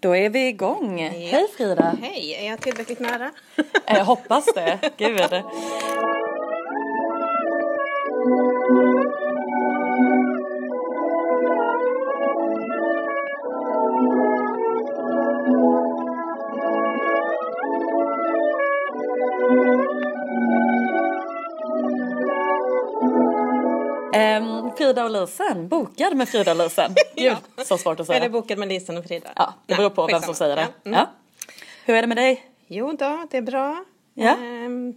Då är vi igång. Hej Frida. Hej, är jag tillräckligt nära? Jag hoppas det. Gud. Frida och Lisen, bokad med Frida och Lisen. Gud, så svårt att säga. Eller bokad med Lisen och Frida. Ja, det beror på Nej, vem som säger det. Ja. Mm. Ja. Hur är det med dig? Jo då, det är bra. Ja. Ehm,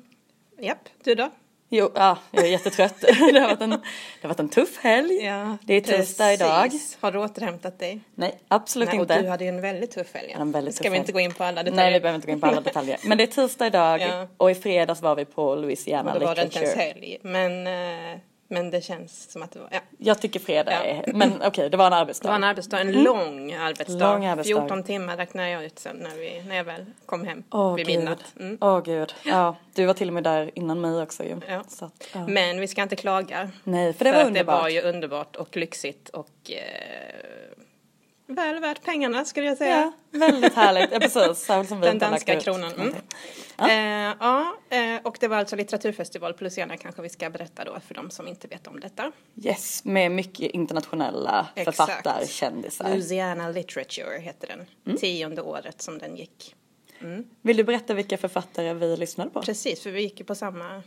japp, du då? Jo, ja, jag är jättetrött. det, har varit en, det har varit en tuff helg. Ja, det är tisdag idag. Har du återhämtat dig? Nej, absolut Nej, och inte. du hade ju en väldigt tuff helg. Ja, en väldigt Ska vi helg. inte gå in på alla detaljer? Nej, vi behöver inte gå in på alla detaljer. Men det är tisdag idag Ja. och i fredags var vi på Louisiana Och då var det inte Literature. ens helg. Men, eh, men det känns som att det var... Ja. Jag tycker fredag Ja. är, men okej, det var en arbetsdag. Det var en arbetsdag, en lång arbetsdag. Mm. Lång arbetsdag. 14 timmar räknade jag ut sen när, vi, när jag väl kom hem Åh vid gud. midnatt. Mm. Åh gud. Ja, du var till och med där innan mig också ju. Ja. Så att, ja. Men vi ska inte klaga. Nej, för det för var att det underbart. var ju underbart och lyxigt och eh, väl värt pengarna skulle jag säga. Ja, väldigt härligt. Ja, precis. Särskilt som vi Den danska kronan. Mm. Ja. Eh, ja, eh, och det var alltså litteraturfestival på Luciana kanske vi ska berätta då för de som inte vet om detta. Yes, med mycket internationella Exakt. författarkändisar. Louisiana Literature heter den. Mm. Tionde året som den gick. Vill du berätta vilka författare vi lyssnade på? Precis, för vi gick ju på samma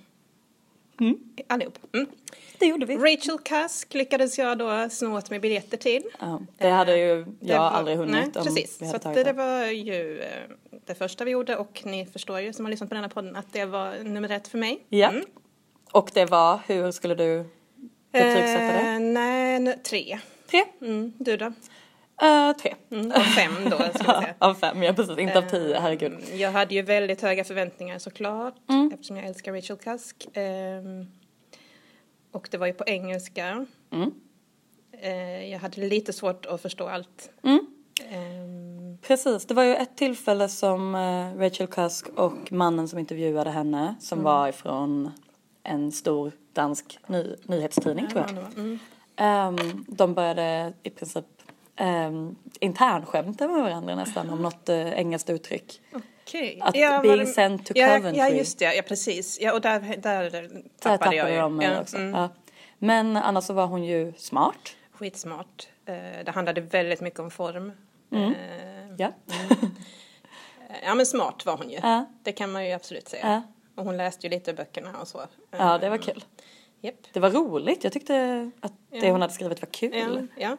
Mm. allihop. Mm. Det gjorde vi. Rachel Cusk lyckades jag då sno åt mig biljetter till. Ja, det hade ju jag Det var- aldrig hunnit Nej, om precis. vi Så hade tagit det, det. var ju eh, det första vi gjorde och ni förstår ju som har lyssnat på den här podden att det var nummer ett för mig. Ja. Mm. Och det var, hur skulle du betygsätta det? Eh, nej, tre. Tre? Mm, du då? Uh, tre. Mm, av fem då, ska jag säga. av fem, ja precis. Inte av tio, herregud. Mm, Jag hade ju väldigt höga förväntningar såklart Mm. eftersom jag älskar Rachel Cusk. Ehm, och det var ju på engelska. Mm. Eh, jag hade lite svårt att förstå allt. Mm. Ehm, Precis, det var ju ett tillfälle som eh, Rachel Cusk och mannen som intervjuade henne, som Mm. var ifrån en stor dansk ny, nyhetstidning tror jag. Ehm, de började i princip um, internskämta med varandra nästan om något uh, engelskt uttryck. Okej. Att Ja, being det- sent to ja, Coventry. Ja, just det. Ja, precis. Ja, och där, där Där tappade, tappade jag ju. de mig ja, också. mm. Ja. Men annars så var hon ju smart. Skitsmart. Eh, det handlade väldigt mycket om form. Mm. Eh, Ja. ja, men smart var hon ju. Ja. Det kan man ju absolut säga. Ja. Och hon läste ju lite böckerna och så. ja, det var kul. Japp. Det var roligt. Jag tyckte att det hon hade skrivit var kul. Ja, ja.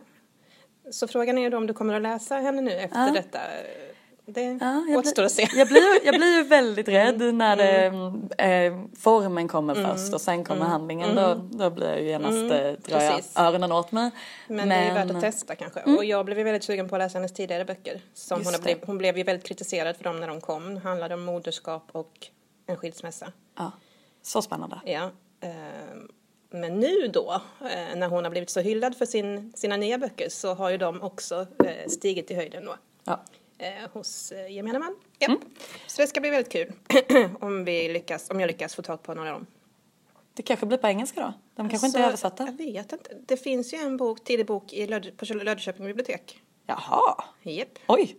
Så frågan är då om du kommer att läsa henne nu efter Ja. detta. Det Ja, jag, återstår att se. jag, blir, jag blir ju väldigt rädd Mm. när det, eh, formen kommer först och sen kommer handlingen. Då, då blir jag ju genast, eh, drar Mm. jag öronen åt mig. Men, det är ju värt att testa kanske. Och jag blev ju väldigt sugen på att läsa hennes tidigare böcker. Som Just hon, blivit, hon blev ju väldigt kritiserad för dem när de kom. Det handlade om moderskap och en skilsmässa. Ja, så spännande. Ja. ehm, Men nu då, eh, när hon har blivit så hyllad för sin, sina nya böcker så har ju de också eh, stigit i höjden då. Ja. eh, hos gemene man. Ja. Så det ska bli väldigt kul om, vi lyckas, om jag lyckas få tag på några av dem. Det kanske blir på engelska då? De kanske inte är översatta? Jag vet inte. Det finns ju en bok, tidig bok i Löd, på Löddeköping bibliotek. Jaha, Japp. oj.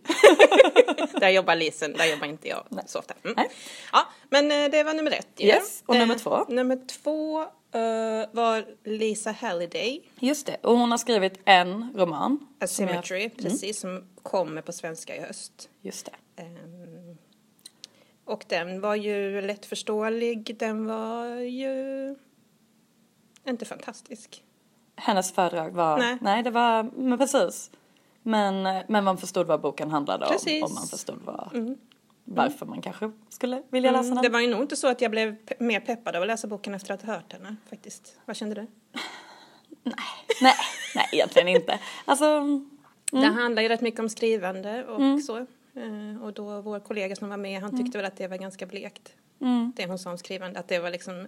Där jobbar Lisen, där jobbar inte jag så ofta. Mm. Nej. Ja, men eh, det var nummer ett. ju. Yes, och nummer Eh, två? Nummer två eh, var Lisa Halliday, Just det, och hon har skrivit en roman. A som jag- Symmetry, precis, som kommer på svenska i höst. Just det. Ehm, och den var ju lättförståelig, den var ju inte fantastisk. Hennes föredrag var, nej, Nej. det var, men precis. Men, men man förstod vad boken handlade om Precis. och man förstod vad, varför man kanske skulle vilja läsa den. Mm, Det var ju nog inte så att jag blev mer peppad av att läsa boken efter att ha hört henne faktiskt. Vad kände du? Nej, nej egentligen inte. Alltså, Mm. Det handlar ju rätt mycket om skrivande och så. Eh, Och då vår kollega som var med, han tyckte väl att det var ganska blekt. mm, Det hon sa om skrivande, att det var liksom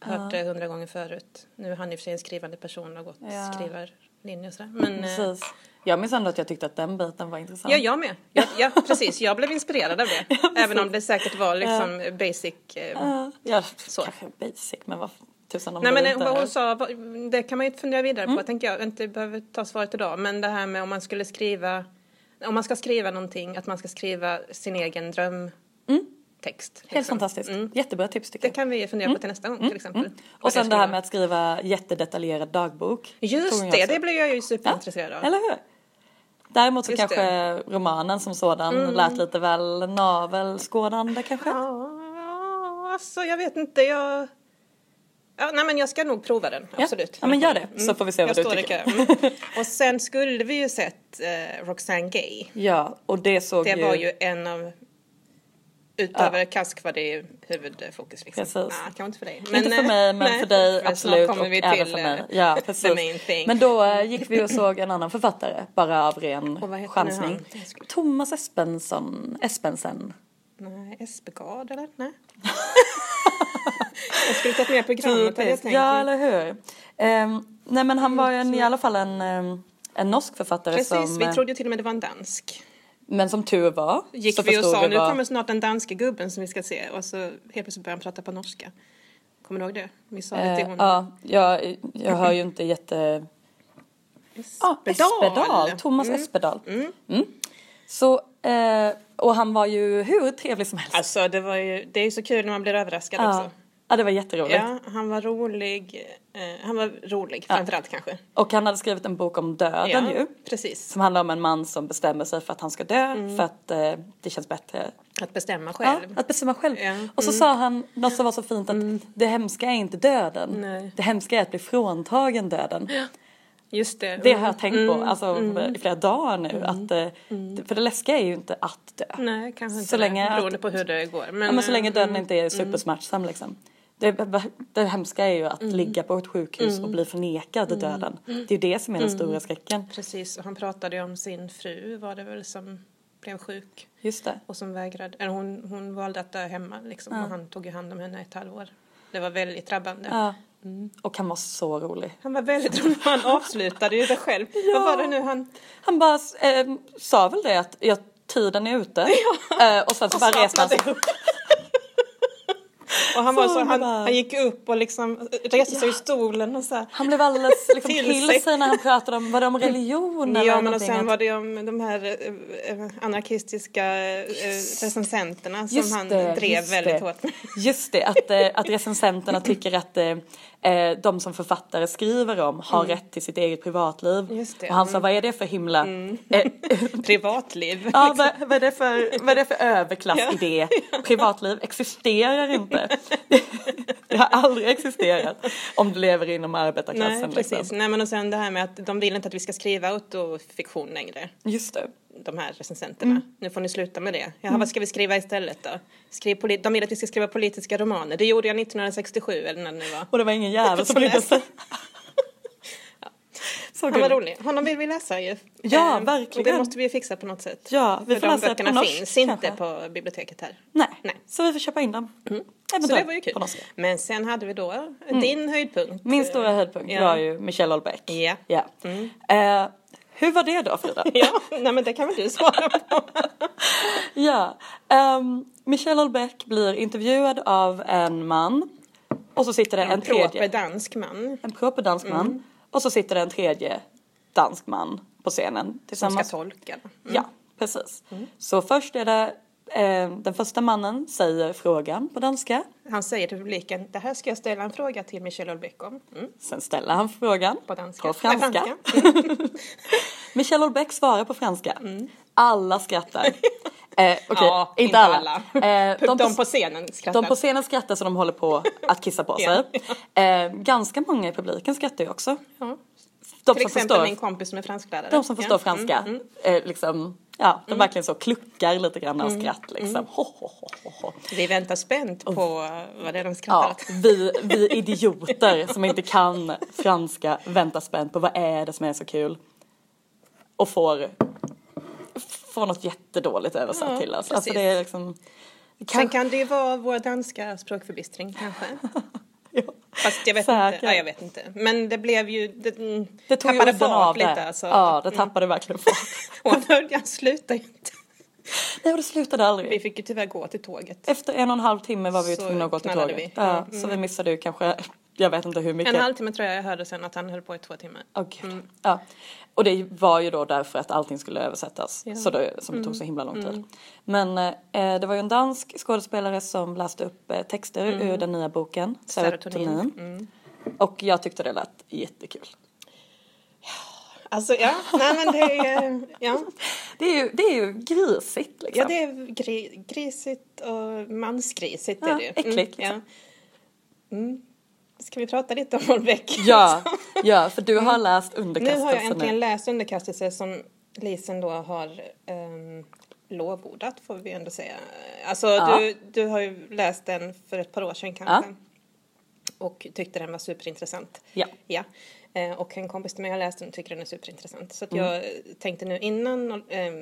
hört det hundra gånger förut. Nu är han i och för sig en skrivande person och gått Ja. skrivarlinje och sådär. Men eh. Jag minns ändå att jag tyckte att den biten var intressant. ja, jag med. Ja, ja, precis. Jag blev inspirerad av det. Även om det säkert var liksom basic. eh, Ja, ja, Så. kanske basic, men vad tusan om Nej det men inte vad är. hon sa, det kan man ju fundera vidare på, tänker jag. Inte behöver ta svaret idag. Men det här med om man skulle skriva om man ska skriva någonting, att man ska skriva sin egen drömtext. Helt liksom. fantastiskt. Jättebra tips tycker Det jag. kan vi fundera på till nästa gång till exempel. Vad Och sen det här med att skriva jättedetaljerad dagbok. Just det, det blir jag ju superintresserad av. Eller hur? Däremot så Just kanske det. Mm. romanen som sådan lät lite väl navelskådande kanske. Ja, alltså jag vet inte, jag... Ja, nej men jag ska nog prova den, Ja. absolut. Ja, men gör det, så får vi se jag vad du står i tycker. Mm. Och sen skulle vi ju sett eh, Roxane Gay. Ja, och det såg Det ju... var ju en av... Utöver Kask var det huvudfokus liksom. Precis. Ah, kanske inte för dig. inte för mig, men nej, för dig snart absolut kommer och vi även till, för mig. eh, Ja, the precis. Men då eh, gick vi och såg en annan författare, bara av ren chansning. Thomas Espensson, Espensen. Nej, Espegard eller? Nej. jag skulle tagit med programmet hade jag tänkt. Ja, eller hur? Ehm, nej, men han var en, i alla fall en, en norsk författare Precis, som... vi eh, trodde ju till och med det var en dansk. Men som tur var Gick så vi och sa, nu kommer snart den danske gubben som vi ska se. Och så helt plötsligt började han prata på norska. Kommer du ihåg det? Vi sa det till Eh, honom. ja, jag, jag hör ju inte jätte... Ja, Espedal. Thomas Espedal. Mm. Så, eh, och han var ju hur trevlig som helst. Alltså det var ju, det är ju så kul när man blir överraskad ja. också. Ja, det var jätteroligt. Ja, han var rolig. Eh, han var rolig framförallt kanske. Och han hade skrivit en bok om döden ju. precis. Som handlar om en man som bestämmer sig för att han ska dö Mm. för att eh, det känns bättre. Att bestämma Ja, själv. att bestämma själv. Ja. Mm. Och så sa han något som var så fint att det hemska är inte döden. Nej. Det hemska är att bli fråntagen döden. Just det. Det har jag tänkt Mm. på alltså, i flera dagar nu. Att, eh, För det läskiga är ju inte att dö. Nej, kanske inte Så länge det. att- Beroende på hur det går. Men, ja, men så länge döden inte är supersmärtsam liksom. Det, det hemska är ju att Mm. ligga på ett sjukhus och bli förnekad döden. Det är ju det som är den Mm. stora skräcken. Precis, och han pratade ju om sin fru var det väl som blev sjuk. Just det. Och som vägrade, eller hon, hon valde att dö hemma liksom. Och han tog ju hand om henne ett halvår. Det var väldigt drabbande. Ja. Mm. Och han var så rolig. Han var väldigt rolig. Han avslutade ju det själv. Vad var det nu han... Han bara eh, sa väl det att ja, tiden är ute. Eh, och sen så bara reste han sig. upp. Och han var Så han, han gick upp och liksom reste sig ur stolen och så här. Han blev alldeles liksom, Till sig. när han pratade om, var det om religion eller Ja, men och sen var det om de här eh, eh, anarkistiska eh, recensenterna som Just han det, drev väldigt det. hårt med. Just det, att, att recensenterna tycker att eh, eh, de som författare skriver om har rätt till sitt eget privatliv. Mm. Och han sa, mm. vad är det för himla... Eh, Privatliv. ja, vad, vad, är det för, vad är det för överklassidé? Privatliv existerar inte. det har aldrig existerat om du lever inom arbetarklassen. Nej, precis. Liksom. Nej, men och sen det här med att de vill inte att vi ska skriva autofiktion längre. Just det. De här recensenterna. Nu får ni sluta med det. Jaha, vad ska vi skriva istället då? Skriv de vill att vi ska skriva politiska romaner. Det gjorde jag 1967 eller när det nu var. Och det var ingen jävel som läste. sig. Så Han var kul. rolig. Honom vill vi läsa ju. Ja, Eh, verkligen. Och det måste vi fixa på något sätt. Ja, vi För får de läsa på böckerna norsk, finns inte kanske. på biblioteket här. Nej. Nej. så vi får köpa in dem. Så Eventuellt det var ju kul. på. Men sen hade vi då din höjdpunkt. Min stora höjdpunkt Ja. var ju Michelle Houellebecq. Ja. Ja. Eh, hur var det då Frida? Ja, nej men det kan väl du svara på. ja. ehm, Michelle Houellebecq blir intervjuad av en man och så sitter det en, En tredje, dansk man en proper dansk man och så sitter det en tredje dansk man på scenen som ska tillsammans. tolka. Ja, precis. Så först är det den första mannen säger frågan på danska. Han säger till publiken, det här ska jag ställa en fråga till Michelle Houellebecq om. Mm. Sen ställer han frågan På danska. på franska. Franska. Michelle Houellebecq svarar på franska. Alla skrattar. Eh, okej, Ja, inte alla. Eh, de, de, på scenen skrattar. de på scenen skrattar så de håller på att kissa på sig. Eh, ganska många i publiken skrattar ju också. ja. De Till som exempel förstår, min kompis som är fransklärare. de som förstår Ja. franska. Mm, mm. Eh, liksom, ja, de verkligen så kluckar lite grann av skratt liksom. Ho, ho, ho, ho. Vi väntar spänt på eh, vad det är de Ja, skrattar åt. vi, vi idioter som inte kan franska väntar spänt på vad är det som är så kul. Och får, får något jättedåligt översatt Ja, till oss. Alltså det är liksom... Sen kan det ju vara vår danska språkförbistring kanske. Fast jag vet inte. Ja, jag vet inte. Men det blev ju... Det, mm, Det tog tappade fart av lite det. alltså. Ja, det tappade verkligen fart. Och han slutade ju inte. Nej, och det slutade Vi aldrig. fick ju tyvärr gå till tåget. Efter en och en halv timme var vi ju tvungna att gå till tåget. vi. Ja, Ja, Så vi missade ju kanske jag vet inte hur mycket. En halvtimme tror jag jag hörde sen att han höll på i två timmar. Okay. Mm. Ja. Och det var ju då därför att allting skulle översättas. Ja. Så det, som det tog så himla lång tid. Mm. Men eh, det var ju en dansk skådespelare som läste upp eh, texter mm. ur den nya boken. Serotonin. Mm. Och jag tyckte det lät jättekul. Alltså ja, nej men det är, ja. det är ju, det är ju grisigt liksom. Ja det är gri, grisigt och mansgrisigt ja, är det ju. Äckligt mm, liksom. ja. Ska vi prata lite om Holbeck? Ja, ja för du har läst Underkastelse nu. har jag äntligen läst Underkastelse som Lisen då har um, lovordat får vi ändå säga. Alltså ja. du, du har ju läst den för ett par år sedan kanske. Ja. Och tyckte den var superintressant. Ja. ja. Eh, och en kompis till mig har läst den och tycker den är superintressant. Så att mm. jag tänkte nu innan eh,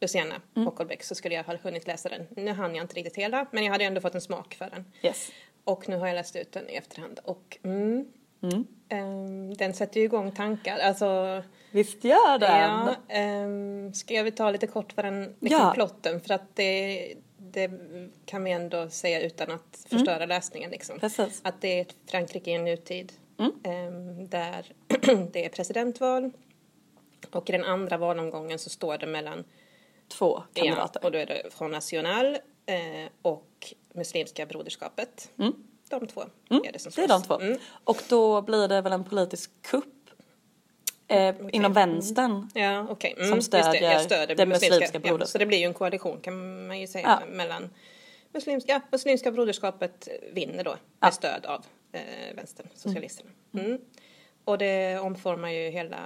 Luciana mm. och Holbeck så skulle jag ha hunnit läsa den. Nu hann jag inte riktigt hela men jag hade ändå fått en smak för den. Yes. Och nu har jag läst ut den i efterhand och mm, mm. Um, den sätter ju igång tankar. Alltså, Visst gör den? Ja, um, ska jag ta lite kort vad den, liksom ja. plotten för att det, det kan vi ändå säga utan att mm. förstöra mm. läsningen liksom. Precis. Att det är ett Frankrike i en nutid um, där det är presidentval och i den andra valomgången så står det mellan två kandidater. Ja, och då är det Front National eh, och Muslimska broderskapet. Mm. De två mm. är det som slåss. Det är de två. Mm. Och då blir det väl en politisk kupp eh, okay. inom vänstern ja, okay. mm. som stödjer, det, stöder det muslimska, muslimska broderskapet. Ja, så det blir ju en koalition kan man ju säga ja. mellan muslimska, ja, muslimska broderskapet vinner då med stöd av eh, vänstern, socialisterna. Mm. mm. Och det omformar ju hela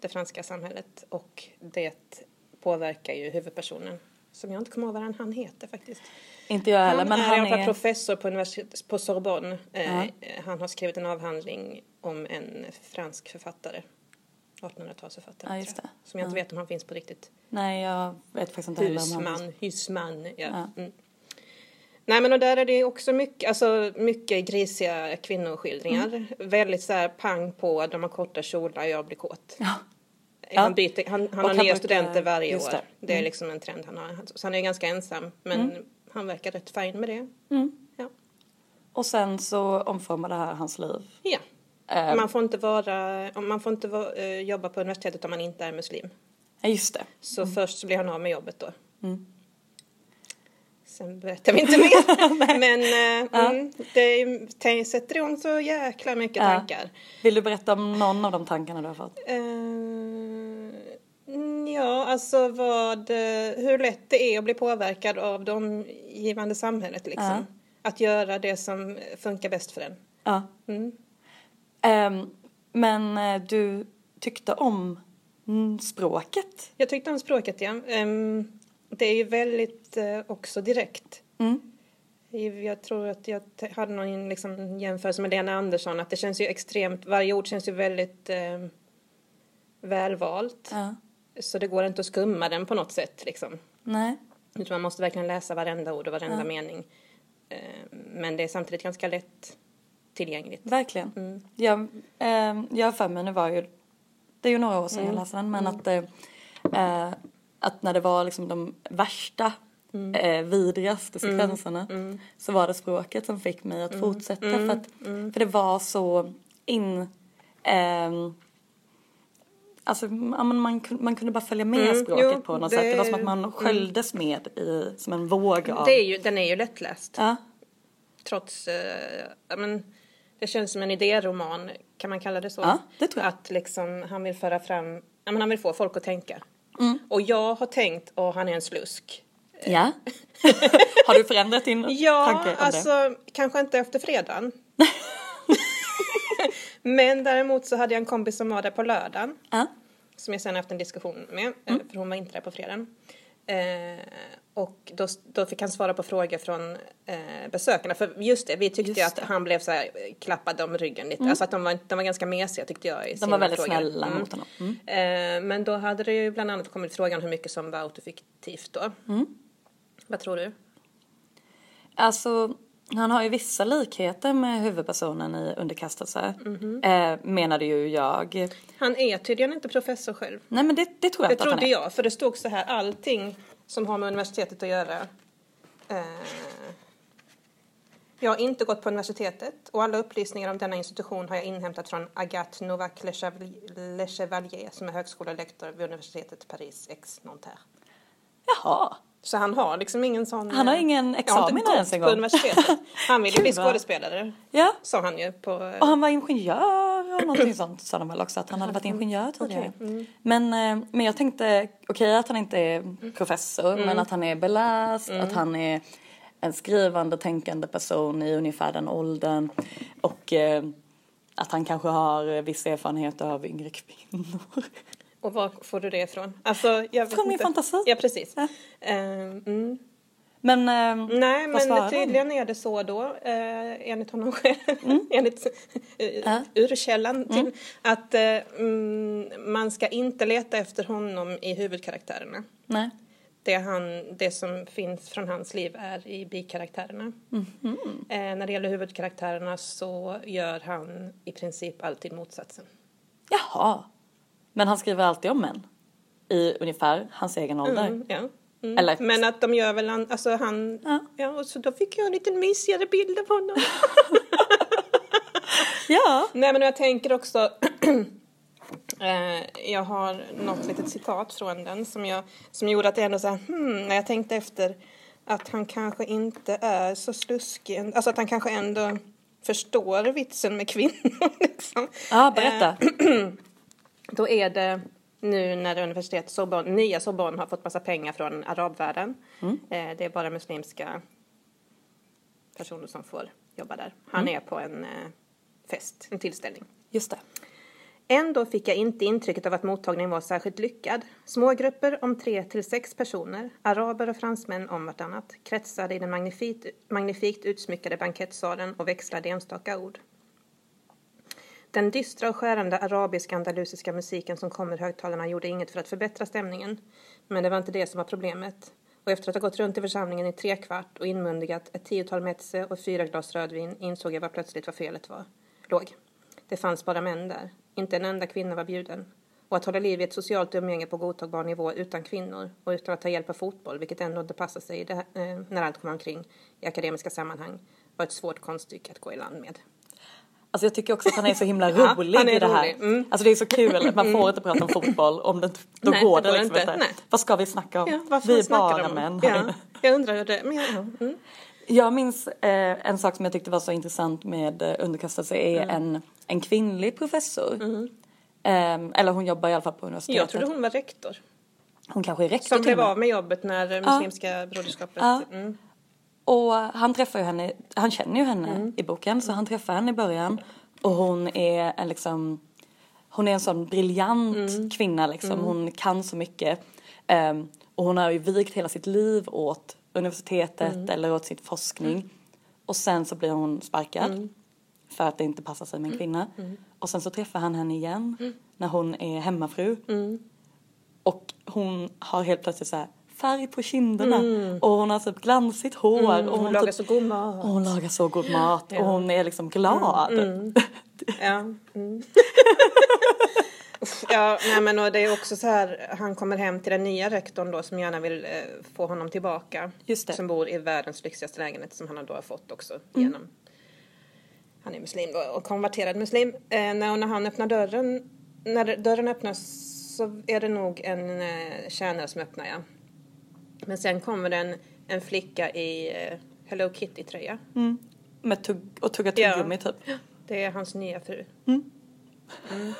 det franska samhället och det påverkar ju huvudpersonen som jag inte kommer ihåg vad han heter faktiskt. Inte jag heller, men han är... Han är professor på, universitet, på Sorbonne. Eh, han har skrivit en avhandling om en fransk författare. 1800-talsförfattare. Ja, just det. Som jag inte vet om han finns på riktigt. Nej, jag vet faktiskt inte heller om han finns. Husman, ja. ja. Mm. Nej men och där är det också mycket, alltså mycket grisiga kvinnoskildringar. Mm. Väldigt så här pang på, de har korta kjolar, jag blir kåt. Ja. Han, byter, han, han har nya studenter varje år. Det. det. är mm. liksom en trend han har. Så han är ganska ensam men mm. han verkar rätt fin med det. Mm. Ja. Och sen så omformar det här hans liv. Ja. Uh, man får inte, vara, man får inte vara, uh, jobba på universitetet om man inte är muslim. Ja, just det. Så mm. först så blir han av med jobbet då. Mm. Sen berättar vi inte mer. Men uh, ja. mm, det sätter igång så jäkla mycket ja. tankar. Vill du berätta om någon av de tankarna du har fått? Ja, alltså vad, hur lätt det är att bli påverkad av det omgivande samhället liksom. Ja. Att göra det som funkar bäst för en. Ja. Mm. Um, men eh, du tyckte om språket? Jag tyckte om språket, ja. Um, det är ju väldigt uh, också direkt. Mm. Jag tror att jag hade någon liksom, jämförelse med Lena Andersson, att det känns ju extremt, varje ord känns ju väldigt uh, välvalt. Ja. Så det går inte att skumma den på något sätt liksom. Nej. Utan man måste verkligen läsa varenda ord och varenda ja. mening. Eh, men det är samtidigt ganska lätt tillgängligt. Verkligen. Mm. Jag, eh, jag har för mig, nu var ju, det är ju några år sedan mm. jag läste den, men mm. att, eh, eh, att när det var liksom de värsta Mm. Eh, vidrigaste mm. sekvenserna mm. så var det språket som fick mig att mm. fortsätta för, att, för det var så in eh, Alltså man, man, man kunde bara följa med mm, språket jo, på något det, sätt. Det var som att man mm. sköljdes mm. med i, som en våg av... Det är ju, den är ju lättläst. Ja. Trots, äh, men det känns som en idéroman, kan man kalla det så? Ja, det tror jag. Att liksom han vill föra fram, ja men han vill få folk att tänka. Mm. Och jag har tänkt, och han är en slusk. Ja. har du förändrat din ja, tanke om alltså, det? Ja, alltså kanske inte efter fredagen. Men däremot så hade jag en kompis som var där på lördagen. Uh. Som jag sen haft en diskussion med, eh, mm. för hon var inte där på fredagen. Eh, och då, då fick han svara på frågor från eh, besökarna. För just det, vi tyckte just att han blev så här, klappad om ryggen lite. Mm. Alltså att de var, de var ganska mesiga tyckte jag. I de var väldigt frågor. snälla mm. mot honom. Mm. Eh, men då hade det ju bland annat kommit frågan hur mycket som var autofiktivt då. Mm. Vad tror du? Alltså han har ju vissa likheter med huvudpersonen i Underkastelse, mm -hmm. eh, menade ju jag. Han är tydligen inte professor själv. Nej men det, det tror jag det inte att han är. Trodde jag, för det stod så här allting som har med universitetet att göra. Eh, Jag har inte gått på universitetet och alla upplysningar om denna institution har jag inhämtat från Agathe Novak Le Chevalier som är högskolelektor vid universitetet Paris X Nanterre. Jaha. Så han har liksom ingen sån... Han har ingen examen ens en gång. på universitetet. Han ville bli skådespelare. Ja. Sa han ju på... Och han var ingenjör och någonting sånt sa de väl också att han hade varit ingenjör tidigare. Okay. Mm. Men, eh, men jag tänkte, okej okay, att han inte är professor mm. men att han är beläst, mm. att han är en skrivande, tänkande person i ungefär den åldern och eh, att han kanske har viss erfarenhet av yngre kvinnor. Och var får du det ifrån? Alltså, jag Från min fantasi. Ja, precis. Ja. Uh, mm. Men uh, Nej, men tydligen de? är det så då, uh, enligt honom själv, mm. enligt uh, urkällan till, mm. att uh, man ska inte leta efter honom i huvudkaraktärerna. Nej. Det, han, det som finns från hans liv är i bikaraktärerna. Mm. när det gäller huvudkaraktärerna så gör han i princip alltid motsatsen. Jaha. Men han skriver alltid om män? I ungefär hans egen ålder? Mm, ja. Mm. Eller? Men att de gör väl, alltså han, ja. ja, och så då fick jag en lite mysigare bild av honom. ja. Nej men jag tänker också, eh, jag har något litet citat från den som, jag, som gjorde att jag ändå så här, hmm, när jag tänkte efter att han kanske inte är så sluskig, alltså att han kanske ändå förstår vitsen med kvinnor liksom. Ja, berätta. Eh, Då är det nu när universitetet Sorbonne, nya Sorbonne har fått massa pengar från arabvärlden. Mm. Eh, det är bara muslimska personer som får jobba där. Han mm. är på en eh, fest, en tillställning. Just det. Ändå fick jag inte intrycket av att mottagningen var särskilt lyckad. Små grupper om tre till sex personer, araber och fransmän om vartannat, kretsade i den magnifikt, magnifikt utsmyckade bankettsalen och växlade enstaka ord. Den dystra och skärande arabisk-andalusiska musiken som kom ur högtalarna gjorde inget för att förbättra stämningen. Men det var inte det som var problemet. Och efter att ha gått runt i församlingen i tre kvart och inmundigat ett tiotal metze och fyra glas rödvin insåg jag vad plötsligt vad felet var. Låg. Det fanns bara män där. Inte en enda kvinna var bjuden. Och att hålla liv i ett socialt umgänge på godtagbar nivå utan kvinnor och utan att ta hjälp av fotboll, vilket ändå inte passar sig det, eh, när allt kom omkring i akademiska sammanhang, var ett svårt konststycke att gå i land med. Alltså jag tycker också att han är så himla rolig ja, i det här. Mm. Alltså det är så kul att man får mm. inte prata om fotboll om det då Nej, går det, det liksom inte. inte. Vad ska vi snacka om? Ja, vi är bara män. Ja, jag undrar hur det, men jag, mm. Jag minns eh, en sak som jag tyckte var så intressant med eh, underkastelse är mm. en, en kvinnlig professor. Mm. Eh, eller hon jobbar i alla fall på universitetet. Jag trodde hon var rektor. Hon kanske är rektor Som blev av med jobbet när Muslimska ja. broderskapet... Ja. Och han träffar ju henne, han känner ju henne mm. i boken så han träffar henne i början och hon är en liksom hon är en sån briljant mm. kvinna liksom. Mm. Hon kan så mycket. Um, och hon har ju vikt hela sitt liv åt universitetet mm. eller åt sin forskning. Och sen så blir hon sparkad. Mm. För att det inte passar sig med en kvinna. Och sen så träffar han henne igen när hon är hemmafru. Och hon har helt plötsligt så här färg på kinderna mm. och hon har typ glansigt hår. Mm, och hon, hon lagar typ, så god mat. Och hon lagar så god mat ja. och hon är liksom glad. Mm, mm. ja. Mm. ja, nej men och det är också så här, han kommer hem till den nya rektorn då som gärna vill eh, få honom tillbaka. Just det. Som bor i världens lyxigaste lägenhet som han då har fått också mm. genom han är muslim och konverterad muslim. Eh, när, när han öppnar dörren, när dörren öppnas så är det nog en eh, tjänare som öppnar ja. Men sen kommer det en, en flicka i uh, Hello Kitty-tröja. Mm. Med tugg och tugga tuggummi ja. typ. Det är hans nya fru. Mm. Mm.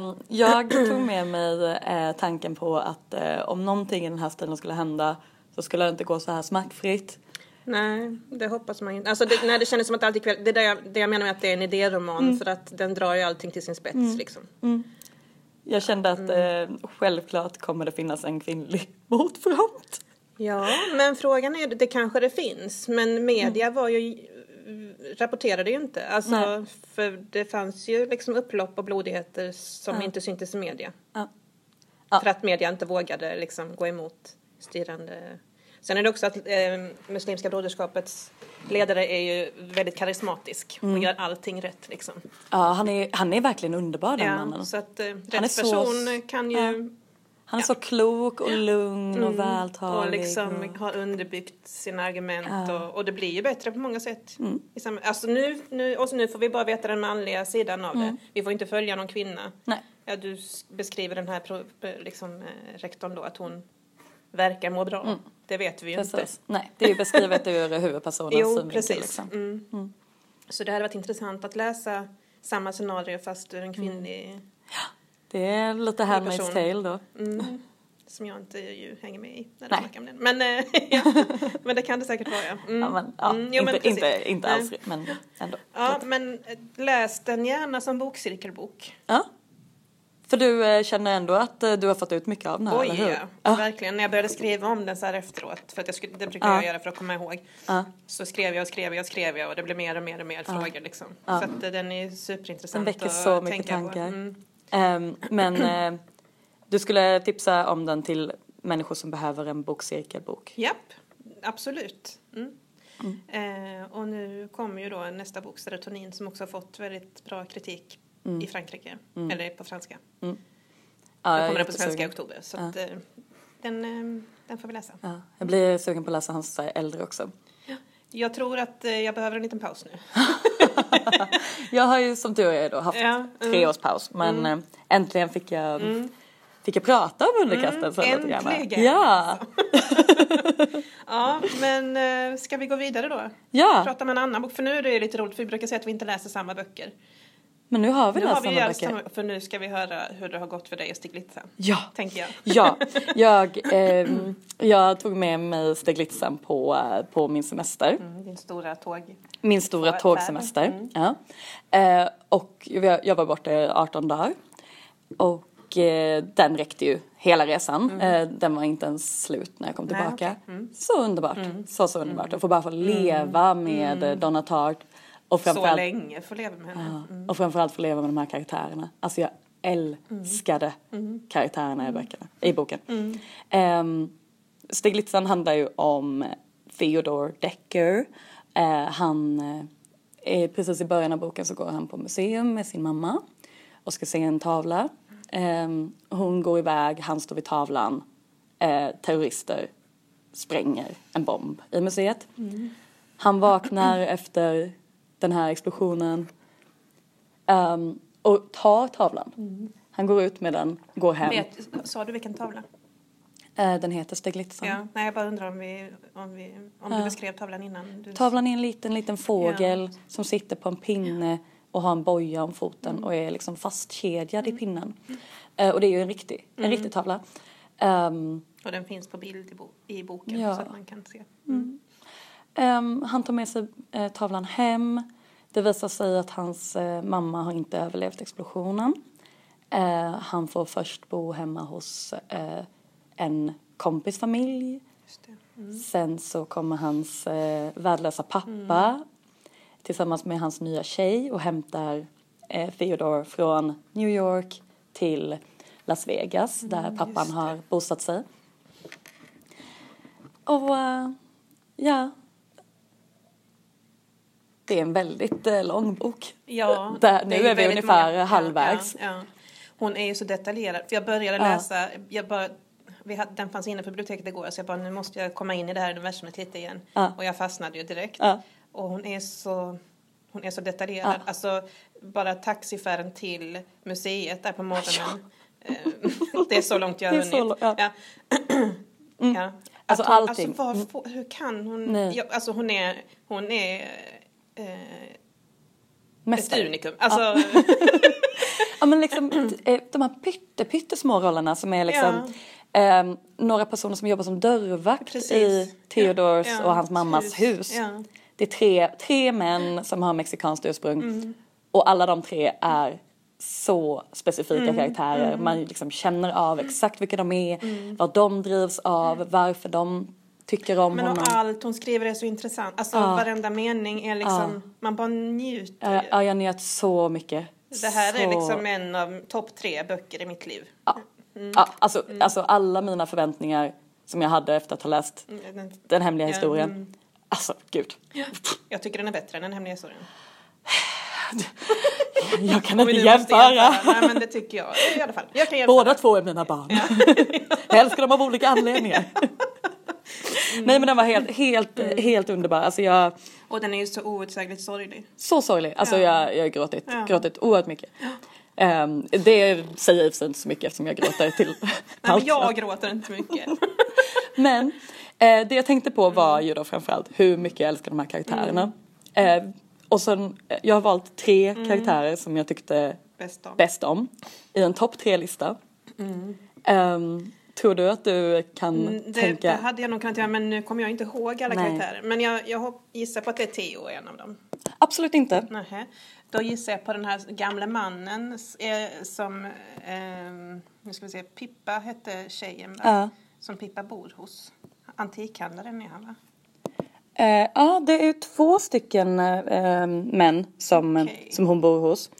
um, jag tog med mig uh, tanken på att uh, om någonting i den här stilen skulle hända så skulle det inte gå så här smärtfritt. Nej, det hoppas man inte. Alltså det, nej, det kändes som att allt gick väl. Det, där jag, det jag menar med att det är en idéroman mm. för att den drar ju allting till sin spets mm. liksom. Mm. Jag kände att mm. eh, självklart kommer det finnas en kvinnlig motfront. Ja, men frågan är, det kanske det finns, men media var ju rapporterade ju inte. Alltså, Nej. för det fanns ju liksom upplopp och blodigheter som ja. inte syntes i media. Ja. Ja. För att media inte vågade liksom gå emot styrande Sen är det också att eh, Muslimska broderskapets ledare är ju väldigt karismatisk och mm. gör allting rätt liksom. Ja, han är, han är verkligen underbar den ja, mannen. så att eh, rätt person så... kan ju... Ja. Han är så klok och lugn och vältalig. Och liksom och... har underbyggt sina argument och, och det blir ju bättre på många sätt. Samma, alltså nu, nu, och nu får vi bara veta den manliga sidan av det. Vi får inte följa någon kvinna. Nej. Ja, du beskriver den här liksom, eh, rektorn då att hon verkar må bra. Det vet vi ju inte. Precis. Nej, det är ju beskrivet ur huvudpersonens Jo, synvinkel. precis. Liksom. Mm. Så det hade varit intressant att läsa samma scenario fast ur en kvinnlig Det är lite Handmaid's. Tale då. Mm. Som jag inte ju hänger med i när de snackar om den. Men, eh, ja. men det kan det säkert vara ja. Mm. Ja, men, ja, Mm, jo, men inte, precis. inte, inte alls men ändå. Ja, men eh, läs den gärna som bokcirkelbok. Ja. För du eh, känner ändå att eh, du har fått ut mycket av den här, eller Oj, hur? ja. Verkligen. När jag började skriva om den så här efteråt, för att jag skulle, det brukar Ja. jag göra för att komma ihåg. Ja. Så skrev jag och skrev jag och skrev jag och det blev mer och mer och mer frågor liksom. Så att eh, den är superintressant Den väcker att så mycket tänka på. tankar. Mm. Ehm, men eh, du skulle tipsa om den till människor som behöver en bokcirkelbok. Japp, absolut. Mm. Eh, och nu kommer ju då nästa bok, Serotonin, som också har fått väldigt bra kritik i Frankrike, eller på franska. Ja, Nu jag kommer den på svenska i oktober, så att, eh, den, eh, den får vi läsa. Ja, jag blir sugen på att läsa hans här, äldre också. Jag tror att eh, jag behöver en liten paus nu. Jag har ju som tur är då haft Ja, mm. tre års paus men eh, äntligen fick jag, fick jag prata om underkastelsen Mm, lite grann. äntligen, Ja, Ja, men eh, ska vi gå vidare då? ja. Prata om en annan bok, för nu är det lite roligt, för vi brukar säga att vi inte läser samma böcker. Men nu har vi Nu läst böcker. samma, för nu ska vi höra hur det har gått för dig och Stiglitza. Ja. Tänker jag. Ja, jag, ehm, jag tog med mig Steglitzan på, eh, på min semester. Mm, din stora tåg. Min stora tågsemester. Ja. Eh, och jag, jag var borta i 18 dagar. Och eh, den räckte ju hela resan. Eh, den var inte ens slut när jag kom Nej, tillbaka. okej. Så underbart. Så, så underbart. Att få bara få leva med mm. Donna Tartt. Och Så länge får leva med henne. ja, och framförallt få leva med de här karaktärerna. Alltså jag älskade karaktärerna i, böckerna, i boken. Um, Stiglitzan handlar ju om Theodore Decker. Eh, han, är precis i början av boken så går han på museum med sin mamma och ska se en tavla. Ehm, hon går iväg, han står vid tavlan. Eh, terrorister spränger en bomb i museet. Han vaknar efter den här explosionen ehm, och tar tavlan. Han går ut med den, går hem. Vet, sa du vilken tavla? Eh, den heter Steglitzan. Ja, nej jag bara undrar om, vi, om, vi, om du beskrev tavlan innan. Du... Tavlan är en liten, liten fågel som sitter på en pinne och har en boja om foten och är liksom fastkedjad i pinnen. Eh, och det är ju en riktig, en riktig tavla. Ehm, Och den finns på bild i, bo, i boken Ja. så att man kan se. Ehm, han tar med sig eh, tavlan hem. Det visar sig att hans eh, mamma har inte överlevt explosionen. Eh, han får först bo hemma hos en kompis familj. Det. Sen så kommer hans eh, värdelösa pappa tillsammans med hans nya tjej och hämtar eh, Theodore från New York till Las Vegas där pappan har bosatt sig. Och eh, ja, det är en väldigt eh, lång bok. Ja, Där, nu ju är vi ungefär många- halvvägs. Ja, ja. Hon är ju så detaljerad. För jag började Ja. läsa, jag bara, vi hade, den fanns inne på biblioteket igår så jag bara nu måste jag komma in i det här universumet lite igen. Ja. Och jag fastnade ju direkt. Ja. Och hon är så, hon är så detaljerad. Ja. Alltså bara taxifärden till museet där på morgonen. Eh, det är så långt jag har är hunnit. ja. Ja. ja. Alltså hon, allting. Alltså, var, får- hur kan hon? Ja, alltså hon är, hon är eh, ett Mästare. unikum. Alltså, Ja men liksom eh, de här pytte, pyttesmå rollerna som är liksom ehm, några personer som jobbar som dörrvakt Precis. i Theodors Ja, och hans mammas hus. Ja. Det är tre, tre män som har mexikanskt ursprung Mm. och alla de tre är så specifika Mm, karaktärer. Man liksom känner av exakt vilka de är, Mm. vad de drivs av, varför de tycker om Men honom. och allt hon skriver är så intressant. Alltså Ja. varenda mening är liksom, man bara njuter. Ja, ja, jag njöt så mycket. Det här är Så- liksom en av topp tre böcker i mitt liv. Ja, ja alltså, alltså alla mina förväntningar som jag hade efter att ha läst Mm, Den, hemliga Ja, historien. mm. Alltså, gud. jag tycker den är bättre än Den hemliga historien. Jag kan inte jämföra. Nej men det tycker jag i alla fall. Jag kan jämföra. Båda två är mina barn. Jag älskar dem av olika anledningar. Nej men den var helt, helt, helt underbar. Alltså jag, Och den är ju så outsägligt sorglig. så sorglig. Alltså jag, jag har gråtit, Ja. gråtit oerhört mycket. Ehm, det säger sig inte så mycket eftersom jag gråter till Nej, allt. men jag gråter inte mycket. Men eh, det jag tänkte på var ju då framförallt hur mycket jag älskar de här karaktärerna. Eh, och sen, eh, jag har valt tre karaktärer som jag tyckte Bäst av. bäst om i en topp tre-lista. Ehm, tror du att du kan Mm, Det, det tänka? hade jag nog kunnat göra men nu kommer jag inte ihåg alla Nej. karaktärer. Men jag, jag gissar på att det är Theo en av dem. Absolut inte. Nähä. Då gissar jag på den här gamla mannen eh, som, eh, nu ska vi se, Pippa hette tjejen va? Ja. Som Pippa bor hos. Antikhandlaren är han va? Eh, ja, det är två stycken eh, män som, Okej. som hon bor hos.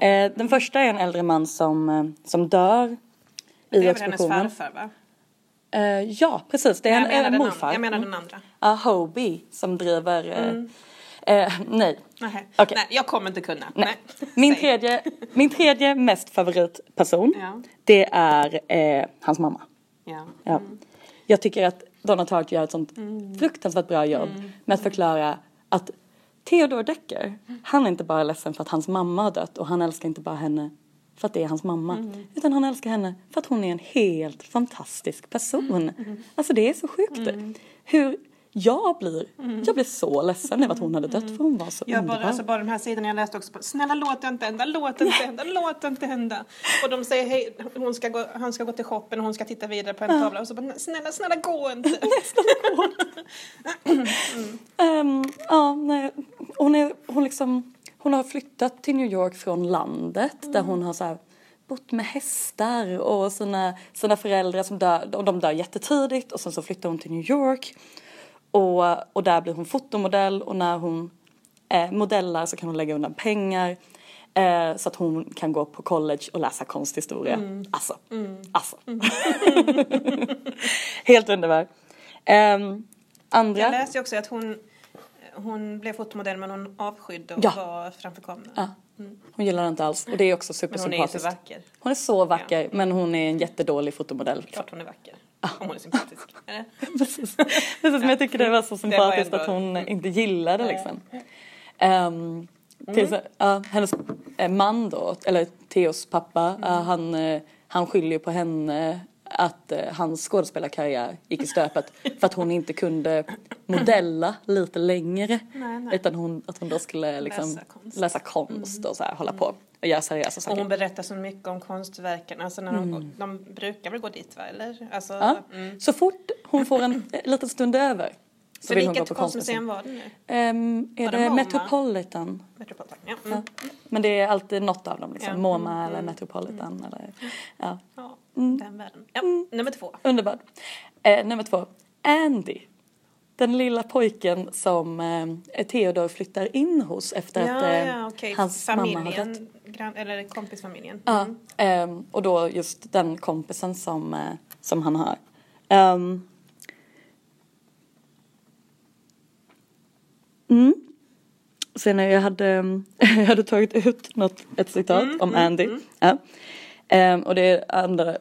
Eh, den första är en äldre man som, eh, som dör Det är väl hennes farfar va? Eh, ja, precis. Det är en, jag en morfar. Jag menar Mm. den andra. Ja, Hobie som driver... Eh, eh, nej. Okej. Nej, jag kommer inte kunna. nej. Min, tredje, min tredje mest favoritperson, Ja. det är eh, hans mamma. Ja. Ja. Jag tycker att Donna Tartt gör ett sånt Mm. fruktansvärt bra jobb med att förklara att Theodor Decker, han är inte bara ledsen för att hans mamma har dött och han älskar inte bara henne för att det är hans mamma. Mm. Utan han älskar henne för att hon är en helt fantastisk person. Mm. Alltså det är så sjukt. Hur jag blir, jag blir så ledsen över att hon hade dött för hon var så Jag underbar. bara, alltså bara de här sidorna jag läste också på. Snälla låt det inte hända, låt det inte hända, låt det inte hända. Och de säger hej, hon ska gå, han ska gå till shoppen och hon ska titta vidare på en tavla. Och så bara, snälla, snälla gå inte. Ehm, ja, nej. Hon, är, hon, liksom, hon har flyttat till New York från landet där hon har så här, bott med hästar och sina, sina föräldrar som dör, och de dör jättetidigt och sen så flyttar hon till New York och, och där blir hon fotomodell och när hon eh, modellar så kan hon lägga undan pengar eh, så att hon kan gå på college och läsa konsthistoria. Alltså, alltså. Helt underbar. Um, andra... Jag läste också att hon, hon blev fotomodell men hon avskydde att Ja. vara framför kameran. Ja. Hon gillar det inte alls och det är också Men hon är ju så supersympatiskt. vacker. Hon är så vacker men hon är en jättedålig fotomodell. Klart hon är vacker. Om hon är sympatisk. Precis. Precis men jag tycker det var så var sympatiskt ändå- att hon inte gillade liksom. Um, till, så- ja, hennes eh, man då, eller Theos pappa, eh, han, eh, han skyller ju på henne att eh, hans skådespelarkarriär gick i stöpet för att hon inte kunde modella lite längre. Nej, nej. Utan hon, att hon då skulle liksom Läsa konst. läsa konst och så här, hålla på och göra seriösa Och saker. hon berättar så mycket om konstverken. Alltså när de, de brukar väl gå dit va? Eller? Alltså, Mm. Ja. mm. Så fort hon får en eh, liten stund över så Så vill hon gå vilket på konstmuseum. var det nu? Um, är Var det det? Metropolitan? Metropolitan. Ja. Mm. Men det är alltid något av dem, liksom. Ja. MoMA eller Metropolitan. Eller, ja. Mm. den världen. Ja, nummer två. Underbart. Eh, nummer två, Andy. Den lilla pojken som eh, Theodor flyttar in hos efter att Ja, eh, ja, okej. hans mamma har dött. Familjen, gran, eller kompisfamiljen. Ja, Mm. ehm, och då just den kompisen som, eh, som han har. Ehm. mm. Sen när jag hade, jag hade tagit ut något, ett citat Mm, om Andy. Ja. Ehm, och det, andra,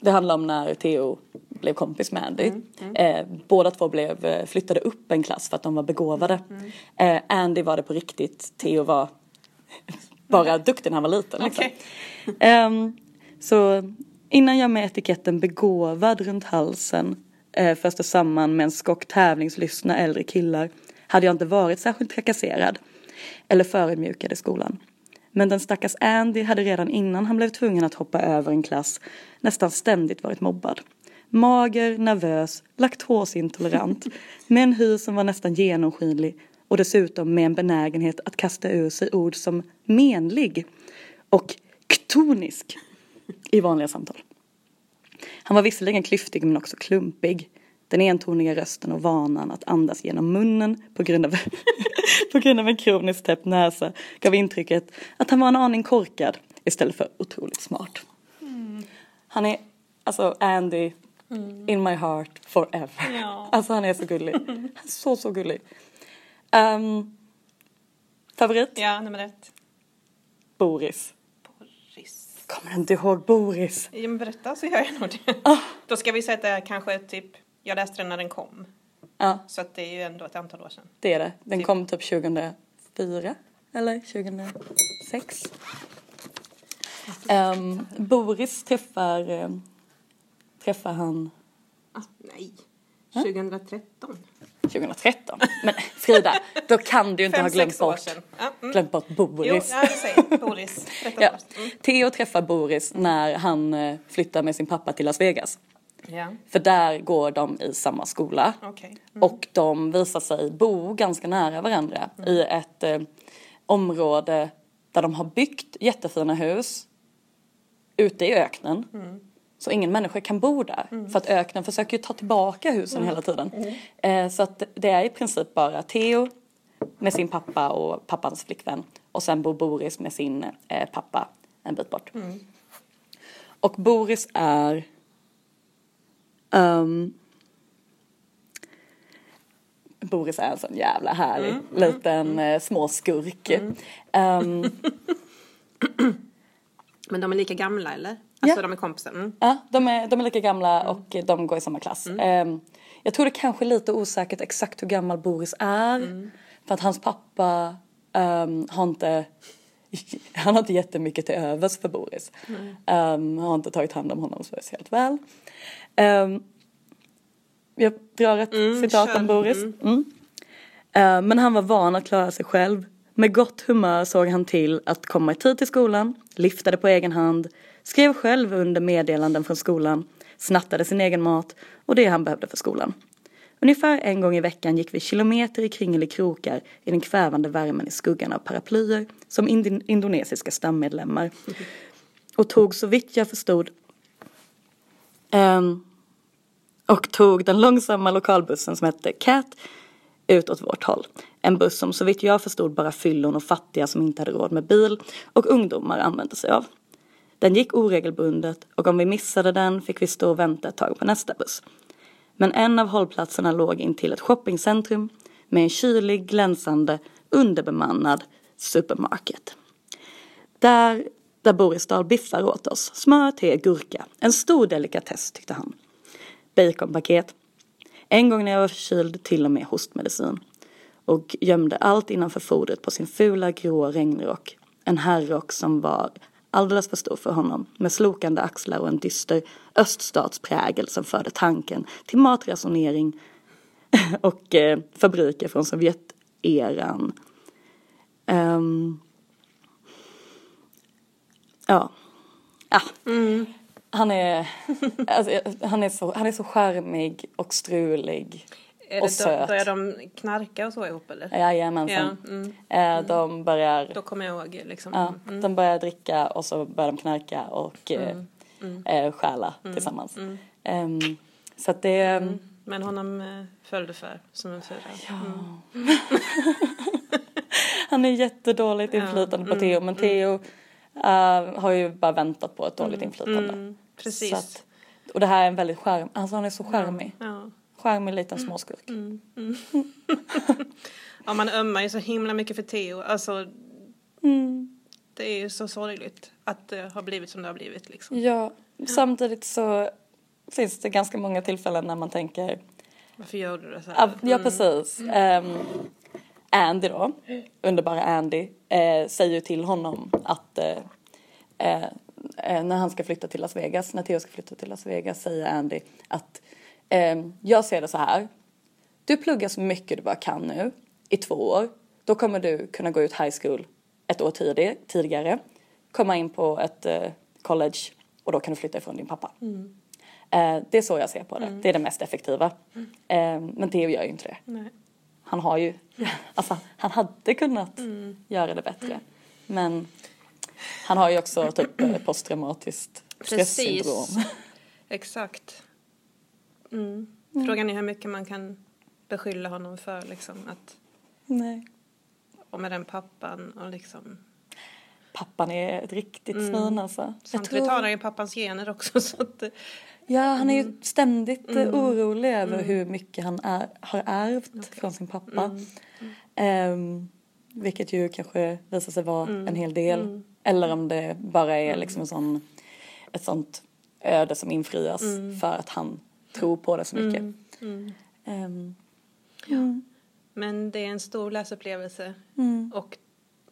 det handlar om när Theo blev kompis med Andy. Mm, Eh, båda två blev, eh, flyttade upp en klass för att de var begåvade. Mm, Eh, Andy var det på riktigt, Theo var bara duktig när han var liten. Liksom. Okej. Ehm, så innan jag med etiketten begåvad runt halsen uh, fäste samman med en skock tävlingslystna äldre killar hade jag inte varit särskilt trakasserad eller förödmjukad i skolan. Men den stackars Andy hade redan innan han blev tvungen att hoppa över en klass nästan ständigt varit mobbad. Mager, nervös, laktosintolerant, med en hy som var nästan genomskinlig och dessutom med en benägenhet att kasta ur sig ord som menlig och ktonisk i vanliga samtal. Han var visserligen klyftig men också klumpig. Den entoniga rösten och vanan att andas genom munnen på grund av, på grund av en kroniskt täppt näsa gav intrycket att han var en aning korkad istället för otroligt smart. Han är, alltså Andy, in my heart forever. Ja. Alltså han är så gullig. Han är så, så gullig. Ehm, favorit? Ja, nummer ett. Boris. Boris. Kommer du inte ihåg Boris? Ja men berätta så gör jag nog det. Ah. Då ska vi säga att det är kanske typ, jag läste den när den kom. Ja, Så att det är ju ändå ett antal år sedan. det är det. Den Typ. kom typ 2004 eller 2006. Ehm, Boris träffar, eh, träffar han Ah, nej. 2013. 2013. Men Frida, då kan du ju inte Fem, ha glömt bort. Ja, mm. glömt bort Jo, Boris. ja, det säger Boris. Ja. först. Mm. Träffar Boris när han eh, flyttar med sin pappa till Las Vegas. Ja, För där går de i samma skola. okej. Och de visar sig bo ganska nära varandra i ett eh, område där de har byggt jättefina hus ute i öknen. Så ingen människa kan bo där. För att öknen försöker ju ta tillbaka husen hela tiden. Eh, så att det är i princip bara Theo med sin pappa och pappans flickvän. Och sen bor Boris med sin eh, pappa en bit bort. Och Boris är ehm, Boris är en sån jävla härlig liten eh, småskurk. Ehm, Men de är lika gamla eller? Alltså Ja. de är kompisar? Mm. ja, de är, de är lika gamla och de går i samma klass. Ehm, jag tror det kanske är lite osäkert exakt hur gammal Boris är. För att hans pappa ehm, har inte han har inte jättemycket till övers för Boris. Ehm, han har inte tagit hand om honom speciellt väl. Ehm, jag drar ett citat kör. om Boris. Mm. Eh, Men han var van att klara sig själv. Med gott humör såg han till att komma i tid till skolan, liftade på egen hand, skrev själv under meddelanden från skolan, snattade sin egen mat och det han behövde för skolan. Ungefär en gång i veckan gick vi kilometer i kringelikrokar i den kvävande värmen i skuggan av paraplyer som indonesiska stammedlemmar. Och tog så vitt jag förstod Um, och tog den långsamma lokalbussen som hette Cat ut åt vårt håll. En buss som så vitt jag förstod bara fyllon och fattiga som inte hade råd med bil och ungdomar använde sig av. Den gick oregelbundet och om vi missade den fick vi stå och vänta ett tag på nästa buss. Men en av hållplatserna låg intill ett shoppingcentrum med en kylig, glänsande, underbemannad supermarket. Där, där Boris stal biffar åt oss. Smör, te, gurka. En stor delikatess tyckte han. Baconpaket. En gång när jag var förkyld till och med hostmedicin. Och gömde allt innanför fodret på sin fula grå regnrock. En herrrock som var alldeles för stor för honom. Med slokande axlar och en dyster öststatsprägel som förde tanken till matransonering och eh, fabriker från Sovjeteran. Um, ja. Ja. Han är, alltså, han, är så, han är så charmig och strulig. Är och det då, söt. börjar de knarka och så ihop eller? Jajamensan. Ja, mm. Eh, De börjar Då kommer jag ihåg liksom. Ja, de börjar dricka och så börjar de knarka och eh, eh, stjäla tillsammans. Ehm, så att det, Men honom eh, föll det för som en fyra. han är jättedåligt inflytande på Theo men Theo eh, har ju bara väntat på ett dåligt inflytande. Precis. Så att, och det här är en väldigt skärm, alltså han är så charmig. Ja. Charmig liten småskurk. ja, man ömmar ju så himla mycket för Theo. Alltså, Mm. det är ju så sorgligt att det har blivit som det har blivit liksom. Ja, samtidigt så finns det ganska många tillfällen när man tänker Varför gör du det så här? Ja, ja precis. Ehm, Andy då, underbara Andy, eh, säger till honom att eh, eh, eh, när han ska flytta till Las Vegas, när Theo ska flytta till Las Vegas säger Andy att ehm, jag ser det så här. Du pluggar så mycket du bara kan nu i två år. Då kommer du kunna gå ut high school ett år tidig, tidigare, komma in på ett eh, college och då kan du flytta ifrån din pappa. Eh, det är så jag ser på det. Det är det mest effektiva. Eh, men Theo gör ju inte det. Nej. Han har ju, alltså han hade kunnat göra det bättre. Men han har ju också typ eh, posttraumatiskt stresssyndrom. Precis. Exakt. Mm. Frågan är hur mycket man kan beskylla honom för liksom att Nej. och med den pappan och liksom Pappan är ett riktigt svin alltså. Jag samtidigt tror- har han ju pappans gener också så att Ja, han är ju ständigt eh, orolig över hur mycket han är, har ärvt från sin pappa. Ehm, vilket ju kanske visar sig vara en hel del. Eller om det bara är liksom en sån, ett sånt öde som infrias för att han tror på det så mycket. Ehm, Men det är en stor läsupplevelse. Och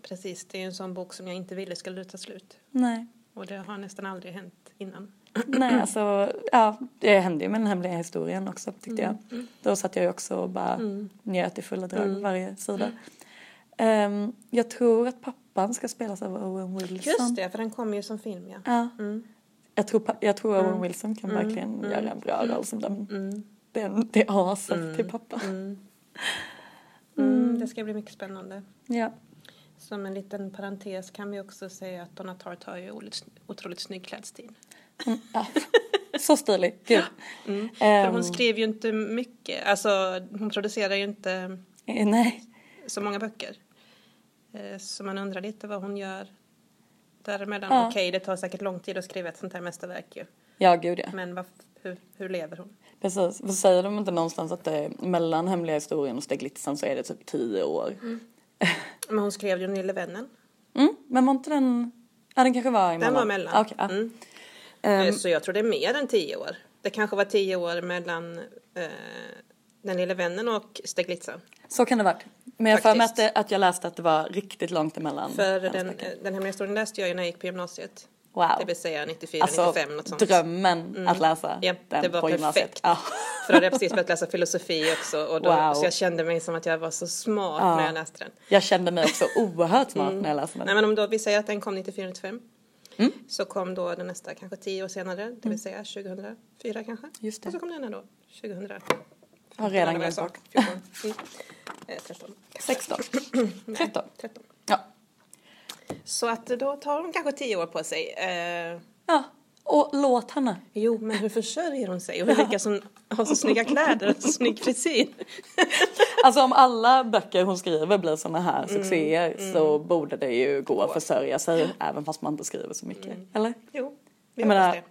precis, det är en sån bok som jag inte ville skulle ta slut. nej. Och det har nästan aldrig hänt innan. Nej, alltså, ja, det hände ju med den hemliga historien också tyckte jag. Då satt jag ju också och bara njöt i fulla drag varje sida. Ehm, jag tror att pappan ska spelas av Owen Wilson. Just det, för den kommer ju som film ja. Ja. Jag tror, jag tror Owen Wilson kan verkligen göra en bra roll som den, den, det aset till pappa. Mm, det ska bli mycket spännande. Ja. Som en liten parentes kan vi också säga att Donna Tartt har ju otroligt snygg klädstil. Ja. Så stilig, gud. För Ehm, hon skrev ju inte mycket, alltså hon producerar ju inte eh, nej, så många böcker. Eh, Så man undrar lite vad hon gör däremellan. Ja. Okej, det tar säkert lång tid att skriva ett sånt här mästerverk ju. ja gud ja. Men vad, hur, hur lever hon? Precis, för säger de inte någonstans att det är mellan hemliga historien och Steglitzan så är det typ tio år. Men hon skrev ju Den lille vännen. Mm, men var inte den, ja den kanske var emellan. Den var mellan. Ah, Okej, ja. Mm. Eh, Så jag tror det är mer än tio år. Det kanske var tio år mellan eh, Den lille vännen och Steglitza. Så kan det vara. Men jag för mig att, Faktiskt. det, att jag läste att det var riktigt långt emellan. För den, den hemliga historien läste jag ju när jag gick på gymnasiet. Wow. Det vill säga 94, Alltså 95 något sånt. drömmen att läsa Ja, den det var på gymnasiet. perfekt. Ja. För då hade jag precis börjat läsa filosofi också. Och då, Wow. Så jag kände mig som att jag var så smart Ja. när jag läste den. Jag kände mig också oerhört smart när jag läste den. Nej men om då vi säger att den kom 94-95. Mm. Så kom då den nästa kanske tio år senare, det vill säga 2004 kanske. Just det. Och så kom den här då, 2000. Har redan glömt bort. 14. Mm. Eh, 13. 16. 13. 13. Ja. Så att då tar hon kanske tio år på sig. Eh, ja. Och låt henne. jo, men hur försörjer hon sig? Och vilka som har så snygga kläder och så snygg frisyr? Alltså om alla böcker hon skriver blir såna här Mm, succéer så borde det ju gå att försörja sig även fast man inte skriver så mycket. Eller? Jo, Jag menar.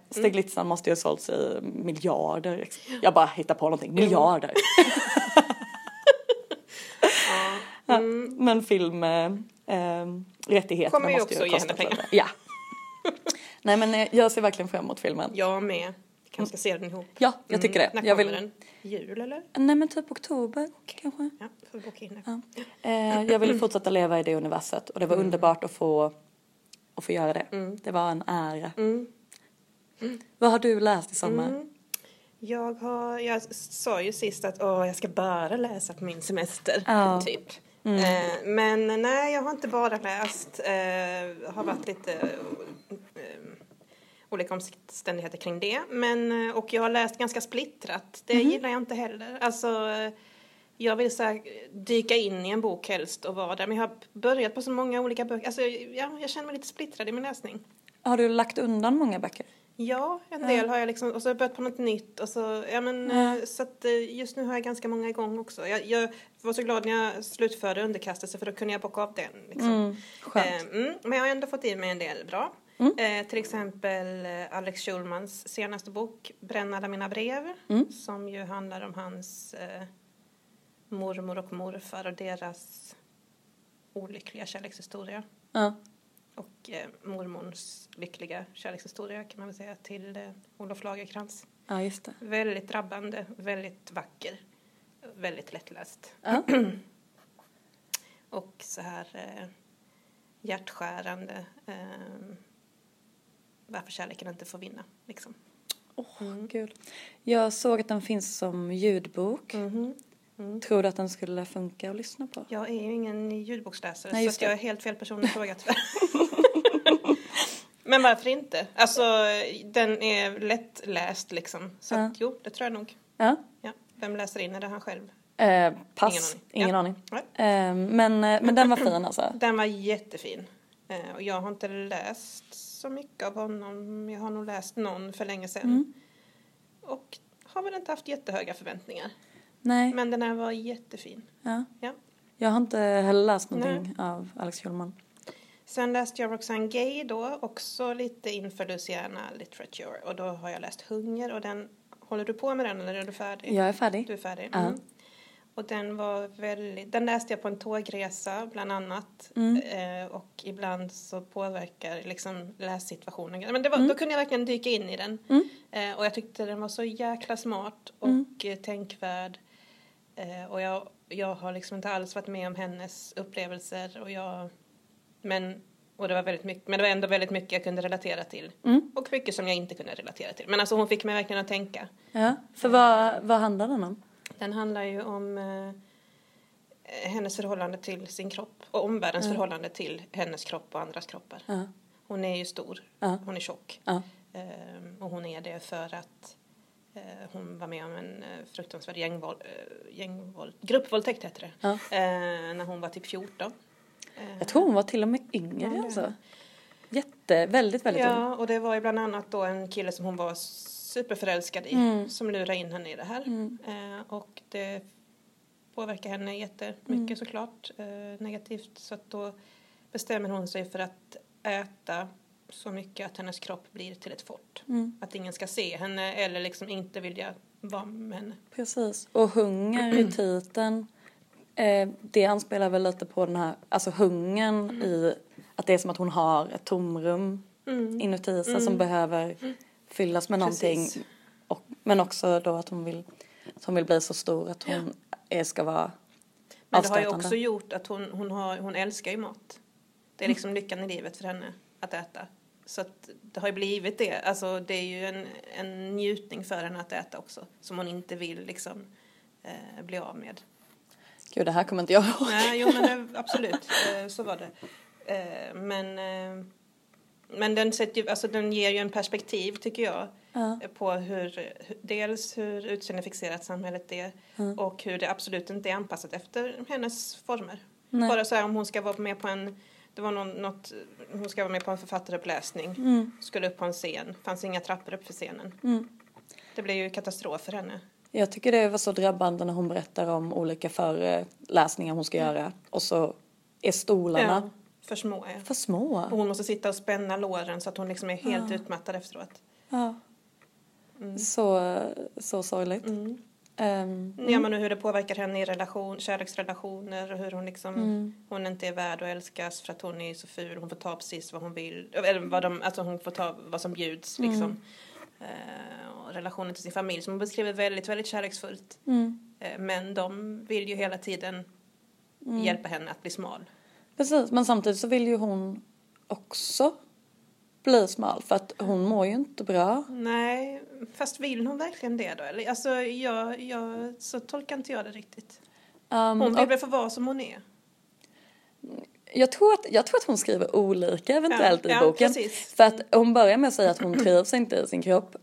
Mm. Måste ju ha sålts i miljarder. Jag bara hittar på någonting. Miljarder. Ja, Men film, eh, eh, rättigheterna måste ju kosta pengar. Ja. Nej men eh, jag ser verkligen fram emot filmen. Jag med. Kanske ska se den ihop. Ja, jag tycker det. När Jag kommer vill- den? Jul eller? Nej men typ oktober kanske. Ja, får vi boka in det. Ja. Eh, jag ville fortsätta leva i det universet och det Mm. var underbart att få, att få göra det. Det var en ära. Mm. Vad har du läst i sommar? Jag, har, jag sa ju sist att åh, jag ska bara läsa på min semester. Ja. Mm. Typ. Eh, men nej, jag har inte bara läst. Eh, har varit lite olika omständigheter kring det. Men, eh, och jag har läst ganska splittrat. Det Mhm. gillar jag inte heller. Alltså, eh, jag vill så här, dyka in i en bok helst och vara där. Men jag har börjat på så många olika böcker. Alltså, ja, jag känner mig lite splittrad i min läsning. Har du lagt undan många böcker? Ja, en del har jag liksom, och så har jag börjat på något nytt och så, ja men, eh, så att eh, just nu har jag ganska många igång också. Jag, jag var så glad när jag slutförde underkastelse för då kunde jag bocka av den. Liksom. Mm, skönt. Eh, mm, men jag har ändå fått i mig en del bra. Eh, till exempel eh, Alex Schulmans senaste bok, Bränn alla mina brev, som ju handlar om hans eh, mormor och morfar och deras olyckliga kärlekshistoria. Ja. Och eh, mormons lyckliga kärlekshistoria kan man väl säga till eh, Olof Lagercrantz. ja, just det. Väldigt drabbande, väldigt vacker, väldigt lättläst. Ja. Och så här eh, hjärtskärande. Eh, varför kärleken inte får vinna, liksom. Åh, kul. Jag såg att den finns som ljudbok. Mhm. Tror du att den skulle funka att lyssna på? Jag är ju ingen ljudboksläsare Nej, så jag är helt fel person att fråga tyvärr. Men varför inte? Alltså, den är lättläst liksom. Så Ja. att, jo, det tror jag nog. Ja. Ja. Vem läser in? Är det han själv? Eh, pass. Ingen Ingen aning. aning. Ja. Eh, men, eh, men den var fin alltså. Den var jättefin. Eh, och jag har inte läst så mycket av honom. Jag har nog läst någon för länge sedan. Mm. Och har väl inte haft jättehöga förväntningar. Nej. Men den här var jättefin. Ja. Ja. Jag har inte heller läst någonting av Alex Schulman. Sen läste jag Roxane Gay då, också lite inför Luciana Literature. Och då har jag läst Hunger och den, håller du på med den eller är du färdig? Jag är färdig. Du är färdig? Mm. Och den var väldigt, den läste jag på en tågresa bland annat. Mm. Eh, och ibland så påverkar liksom lässituationen. Men det var, Mm. då kunde jag verkligen dyka in i den. Eh, och jag tyckte den var så jäkla smart och Mm. eh, tänkvärd. Eh, och jag, jag har liksom inte alls varit med om hennes upplevelser och jag, men, och det var väldigt mycket, men det var ändå väldigt mycket jag kunde relatera till. Mm. Och mycket som jag inte kunde relatera till. Men alltså hon fick mig verkligen att tänka. Ja, för vad, vad handlar den om? Den handlar ju om eh, hennes förhållande till sin kropp och omvärldens förhållande till hennes kropp och andras kroppar. Ja. Hon är ju stor, Ja. hon är tjock. Ehm, och hon är det för att eh, hon var med om en eh, fruktansvärd gängvåld, eh, gängvåld, gruppvåldtäkt heter det. Ja. Eh, när hon var typ 14. Eh, Jag tror hon var till och med yngre Ja, alltså. Jätte, väldigt, väldigt ung. Ja, och det var ju bland annat då en kille som hon var superförälskad i Mm. som lurade in henne i det här. Eh, och det påverkar henne jättemycket Mm. såklart eh, negativt. Så att då bestämmer hon sig för att äta så mycket att hennes kropp blir till ett fort. Mm. Att ingen ska se henne eller liksom inte vilja vara med henne. Precis. Och hunger i titeln, eh, det anspelar väl lite på den här, alltså hungern i att det är som att hon har ett tomrum Mm. inuti sig som behöver fyllas med någonting. Och, men också då att hon vill, att hon vill bli så stor att hon är, ska vara Men det har ju också gjort att hon, hon, har, hon älskar ju mat. Det är liksom lyckan i livet för henne att äta. Så att det har ju blivit det. Alltså det är ju en, en njutning för henne att äta också. Som hon inte vill liksom eh, bli av med. Gud, det här kommer inte jag ihåg. Nej, jo men det, absolut. Eh, så var det. Eh, men eh, men den, sätter ju, alltså, den ger ju en perspektiv tycker jag. Ja. På hur, dels hur utseendefixerat samhället är och hur det absolut inte är anpassat efter hennes former. Nej. Bara så här om hon ska vara med på en, det var någon, något, hon ska vara med på en författaruppläsning, Mm. skulle upp på en scen, fanns inga trappor upp för scenen. Mm. Det blev ju katastrof för henne. Jag tycker det var så drabbande när hon berättar om olika föreläsningar hon ska göra och så är stolarna för små. Ja. för små. Och hon måste sitta och spänna låren så att hon liksom är helt utmattad efteråt. Ja. Så, så sorgligt. Mm. Ehm, Ja, men hur det påverkar henne i relation, kärleksrelationer och hur hon liksom, Mm. hon inte är värd att älskas för att hon är så ful. Hon får ta precis vad hon vill, eller vad de, alltså hon får ta vad som bjuds Mm. liksom. Eh, och relationen till sin familj som hon beskriver väldigt, väldigt kärleksfullt. mm. Eh, men de vill ju hela tiden Mm. hjälpa henne att bli smal. Precis, men samtidigt så vill ju hon också bli smal för att hon mår ju inte bra. Nej, fast vill hon verkligen det då? Eller, alltså, jag, jag, så tolkar inte jag det riktigt. Um, Hon vill väl få vara som hon är? jag, tror att, jag tror att hon skriver olika eventuellt Ja, i ja, boken. precis. För att hon börjar med att säga att hon trivs inte i sin kropp.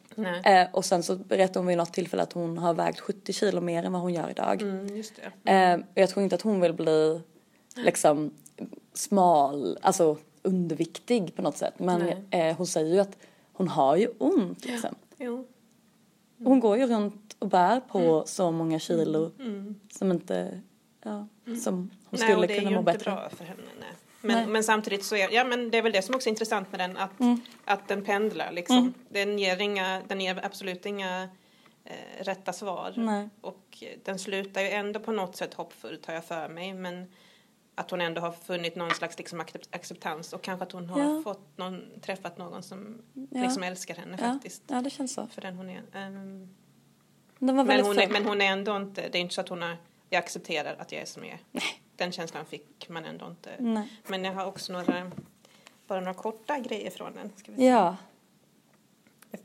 Eh, och sen så berättar hon vid något tillfälle att hon har vägt 70 kilo mer än vad hon gör idag. Mm, det. Eh, och jag tror inte att hon vill bli liksom smal, alltså underviktig på något sätt. Men Nej. eh, hon säger ju att hon har ju ont liksom. Jo. Hon går ju runt och bär på så många kilo Mm. som inte, ja, som hon Nej, skulle och det är kunna ju må inte bättre. bra för henne. Nej. Men, Nej. men samtidigt så är, ja men det är väl det som också är intressant med den, att, Mm. att den pendlar liksom. Den ger inga, den ger absolut inga eh, rätta svar. Nej. Och den slutar ju ändå på något sätt hoppfullt har jag för mig, men att hon ändå har funnit någon slags liksom accept- acceptans och kanske att hon har Ja. fått någon, träffat någon som Ja. liksom älskar henne Ja, faktiskt. ja, det känns så. För den hon är. Ehm, Den var men, hon är, men hon är ändå inte, det är inte så att hon har, jag accepterar att jag är som jag är. Den känslan fick man ändå inte. Nej. Men jag har också några, bara några korta grejer från den. Ska vi se. Ja.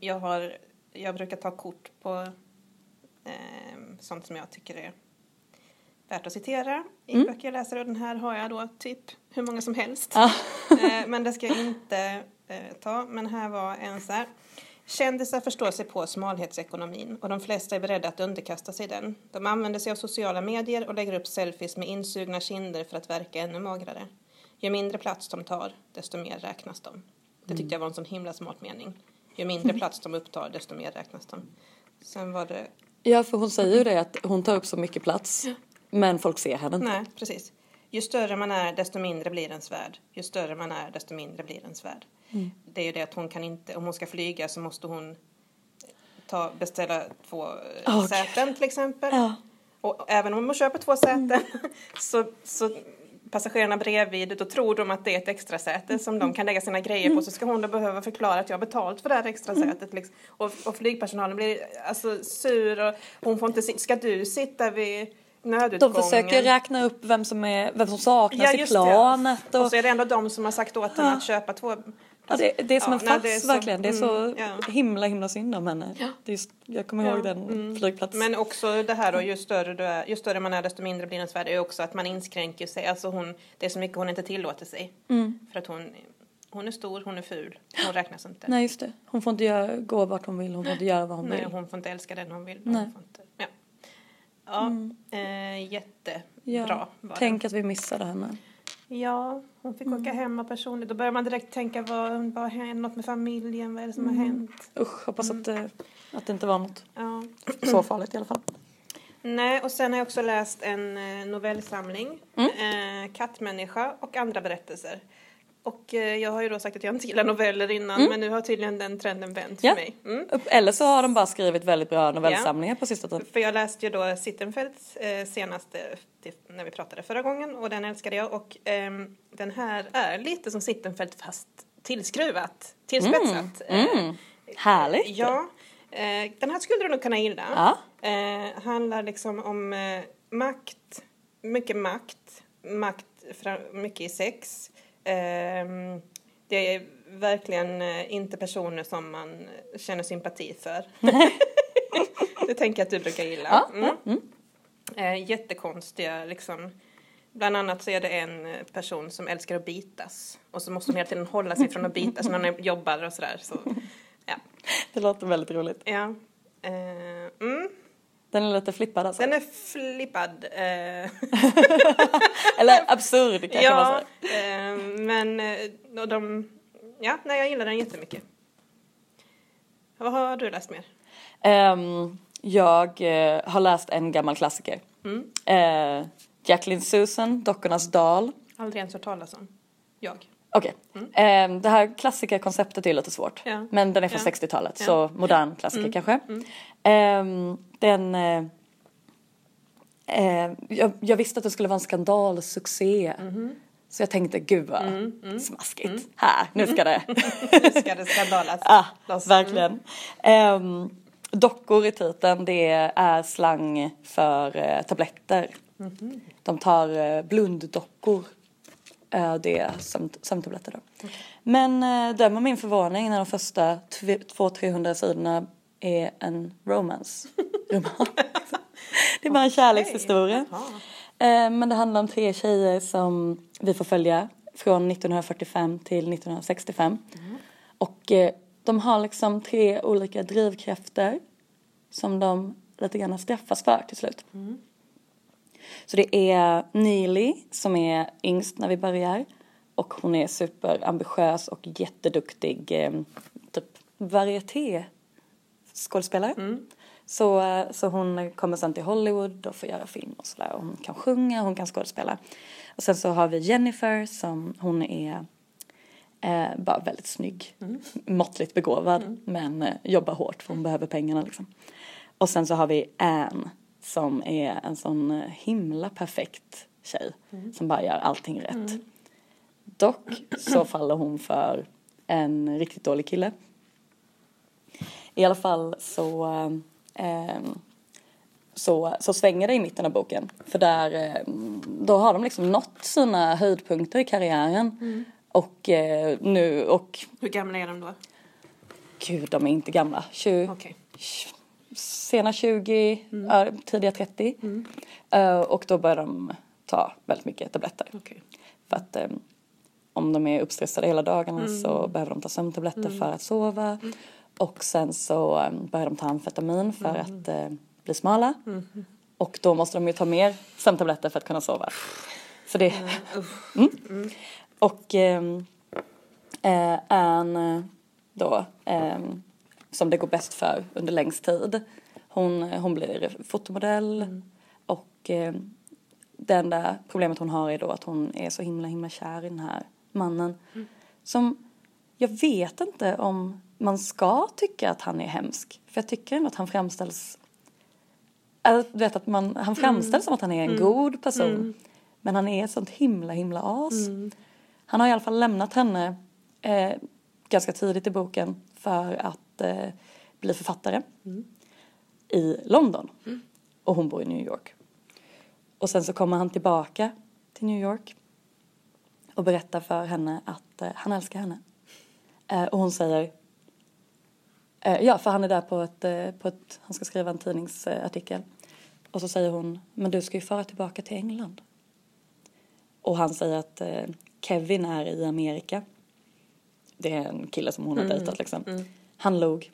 Jag, har, jag brukar ta kort på eh, sånt som jag tycker är värt att citera i Mm. böcker jag läser. Och den här har jag då typ hur många som helst. Ja. eh, men det ska jag inte eh, ta. Men här var en så här. Kändisar förstår sig på smalhetsekonomin och de flesta är beredda att underkasta sig den. De använder sig av sociala medier och lägger upp selfies med insugna kinder för att verka ännu magrare. Ju mindre plats de tar, desto mer räknas de. Det tyckte jag var en sån himla smart mening. Ju mindre plats de upptar, desto mer räknas de. Sen var det ja, för hon säger ju det att hon tar upp så mycket plats. Men folk ser henne inte. Nej, precis. Ju större man är, desto mindre blir ens värld. Ju större man är, desto mindre blir ens värld. Mm. Det är ju det att hon kan inte, om hon ska flyga så måste hon ta, beställa två Åh, säten till exempel. Ja. Och även om man köper två säten så, så passagerarna bredvid, då tror de att det är ett extra säte som de kan lägga sina grejer på. Så ska hon då behöva förklara att jag har betalt för det här extra sätet. Liksom. Och, och flygpersonalen blir alltså sur och hon får inte. Ska du sitta vid? De försöker räkna upp vem som, är, vem som saknas i planet. Och... och så är det ändå de som har sagt åt henne ja. att köpa två Ja, det, det är som ja, en fars verkligen. Det är så mm, ja. himla himla synd om henne. Ja. Det är just, jag kommer ihåg den mm. flygplatsen. Men också det här då, ju större, du är, ju större man är desto mindre blir ens värde. är också att man inskränker sig. Alltså hon, det är så mycket hon inte tillåter sig. Mm. För att hon, hon är stor, hon är ful, hon räknas inte. Nej just det. Hon får inte göra, gå vart hon vill, hon får inte göra vad hon Nej, vill. hon får inte älska den hon vill. Nej. Hon får inte, ja, ja mm. eh, jättebra ja. Tänk att vi missade henne. Ja, hon fick mm. åka hemma personligt. Då börjar man direkt tänka, vad, vad hänt, något med familjen, vad är det som mm. har hänt? Usch, hoppas mm. att, det, att det inte var något ja. så farligt i alla fall. Nej, och sen har jag också läst en eh, novellsamling, mm. eh, Kattmänniska och andra berättelser. Och eh, jag har ju då sagt att jag inte gillar noveller innan mm. men nu har tydligen den trenden vänt för mig. Mm. Eller så har de bara skrivit väldigt bra novellsamlingar ja. på sista tiden. För jag läste ju då Sittenfeldts eh, senaste när vi pratade förra gången och den älskade jag och eh, den här är lite som Sittenfeldt fast tillskruvat, tillspetsat. Mm. Mm. Härligt! Ja. Eh, den här skulle du nog kunna gilla. Ja. Eh, handlar liksom om eh, makt, mycket makt, makt mycket i sex det är verkligen eh, inte personer som man känner sympati för. det tänker jag att du brukar gilla. Mm. Mm. Eh, jättekonstiga liksom. Bland annat så är det en eh, person som älskar att bitas och så måste hon hela tiden hålla sig från att bitas när hon jobbar och sådär. Så, ja. Det låter väldigt roligt. Ja. mm. Den är lite flippad alltså? Den är flippad. Eh. Eller absurd kanske ja, man säger. Eh, men eh, de, ja, nej jag gillar den jättemycket. Vad har du läst mer? Um, jag uh, har läst en gammal klassiker. Mm. Uh, Jacqueline Susan, Dockornas dal. Aldrig ens hört talas om. Jag. Okej. Okay. Mm. Um, det här klassikerkonceptet är lite svårt. Ja. Men den är från ja. 60-talet ja. så modern klassiker mm. kanske. Um, den... Uh, uh, jag, jag, visste att det skulle vara en skandalsuccé. Mm. Så jag tänkte, gud vad mm, mm. smaskigt. Mm. Här, nu ska det. nu ska det skandalas. Ah, verkligen. Um, dockor i titeln, det är slang för uh, tabletter. Mm-hmm. De tar uh, blunddockor Eh, det är sömntabletter då. Okay. Men äh, döm min förvåning när de första 200-300 sidorna är en romance. det är bara en kärlekshistoria. Äh, men det handlar om tre tjejer som vi får följa från 1945 till 1965. Mm. Och de har liksom tre olika drivkrafter som de lite grann straffas för till slut. Mm. Så det är Neely som är yngst när vi börjar och hon är superambitiös och jätteduktig eh, typ varieté skådespelare. Mm. Så, eh, så hon kommer sen till Hollywood och får göra film och sådär. Hon kan sjunga, hon kan skådespela. Och sen så har vi Jennifer som hon är eh, bara väldigt snygg. Mm. Måttligt begåvad mm. men eh, jobbar hårt för hon behöver pengarna liksom. Och sen så har vi Anne som är en sån eh, himla perfekt tjej mm. som bara gör allting rätt. Mm. Dock så faller hon för en riktigt dålig kille. I alla fall så, eh, så, så svänger det i mitten av boken. För där, eh, då har de liksom nått sina höjdpunkter i karriären. Mm. Och eh, nu och... Hur gamla är de då? Gud, de är inte gamla. 20, okay sena 20, mm. tidiga 30. Mm. Uh, och då börjar de ta väldigt mycket tabletter. Okay. För att um, om de är uppstressade hela dagarna mm. så behöver de ta sömntabletter mm. för att sova. Mm. Och sen så um, börjar de ta amfetamin för mm. att uh, bli smala. Och då måste de ju ta mer sömntabletter för att kunna sova. Så det... Och um, uh, en då um, som det går bäst för under längst tid. Hon, hon blir fotomodell mm. och eh, det enda problemet hon har är då att hon är så himla himla kär i den här mannen. Mm. Som, jag vet inte om man ska tycka att han är hemsk. För jag tycker ändå att han framställs Alltså, du vet att man, han framställs Mm. som att han är en god person. Men han är ett sånt himla himla as. Mm. Han har i alla fall lämnat henne eh, ganska tidigt i boken för att eh, bli författare Mm. i London. Och hon bor i New York. Och sen så kommer han tillbaka till New York och berättar för henne att eh, han älskar henne. Eh, och hon säger eh, Ja, för han är där på ett, eh, på ett han ska skriva en tidningsartikel. Och så säger hon, men du ska ju fara tillbaka till England. Och han säger att eh, Kevin är i Amerika. Det är en kille som hon har dejtat liksom. Han log.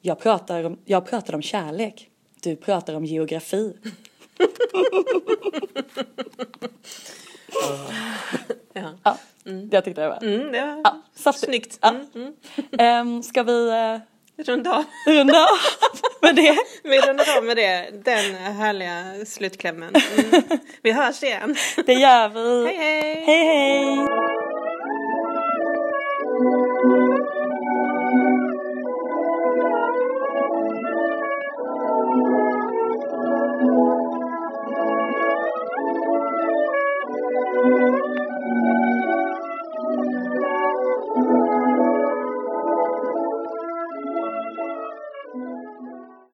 Jag pratar, om, jag pratar om kärlek. Du pratar om geografi. Ja. Ja, jag tyckte det var. Mm, det var Ja, saftigt. snyggt. Ja. Mm, mm. Ehm, ska vi uh, Runda av. runda av med det? Vi rundar av med det, den härliga slutklämmen. Mm. Vi hörs igen. Det gör vi. Hej hej! Hej hej!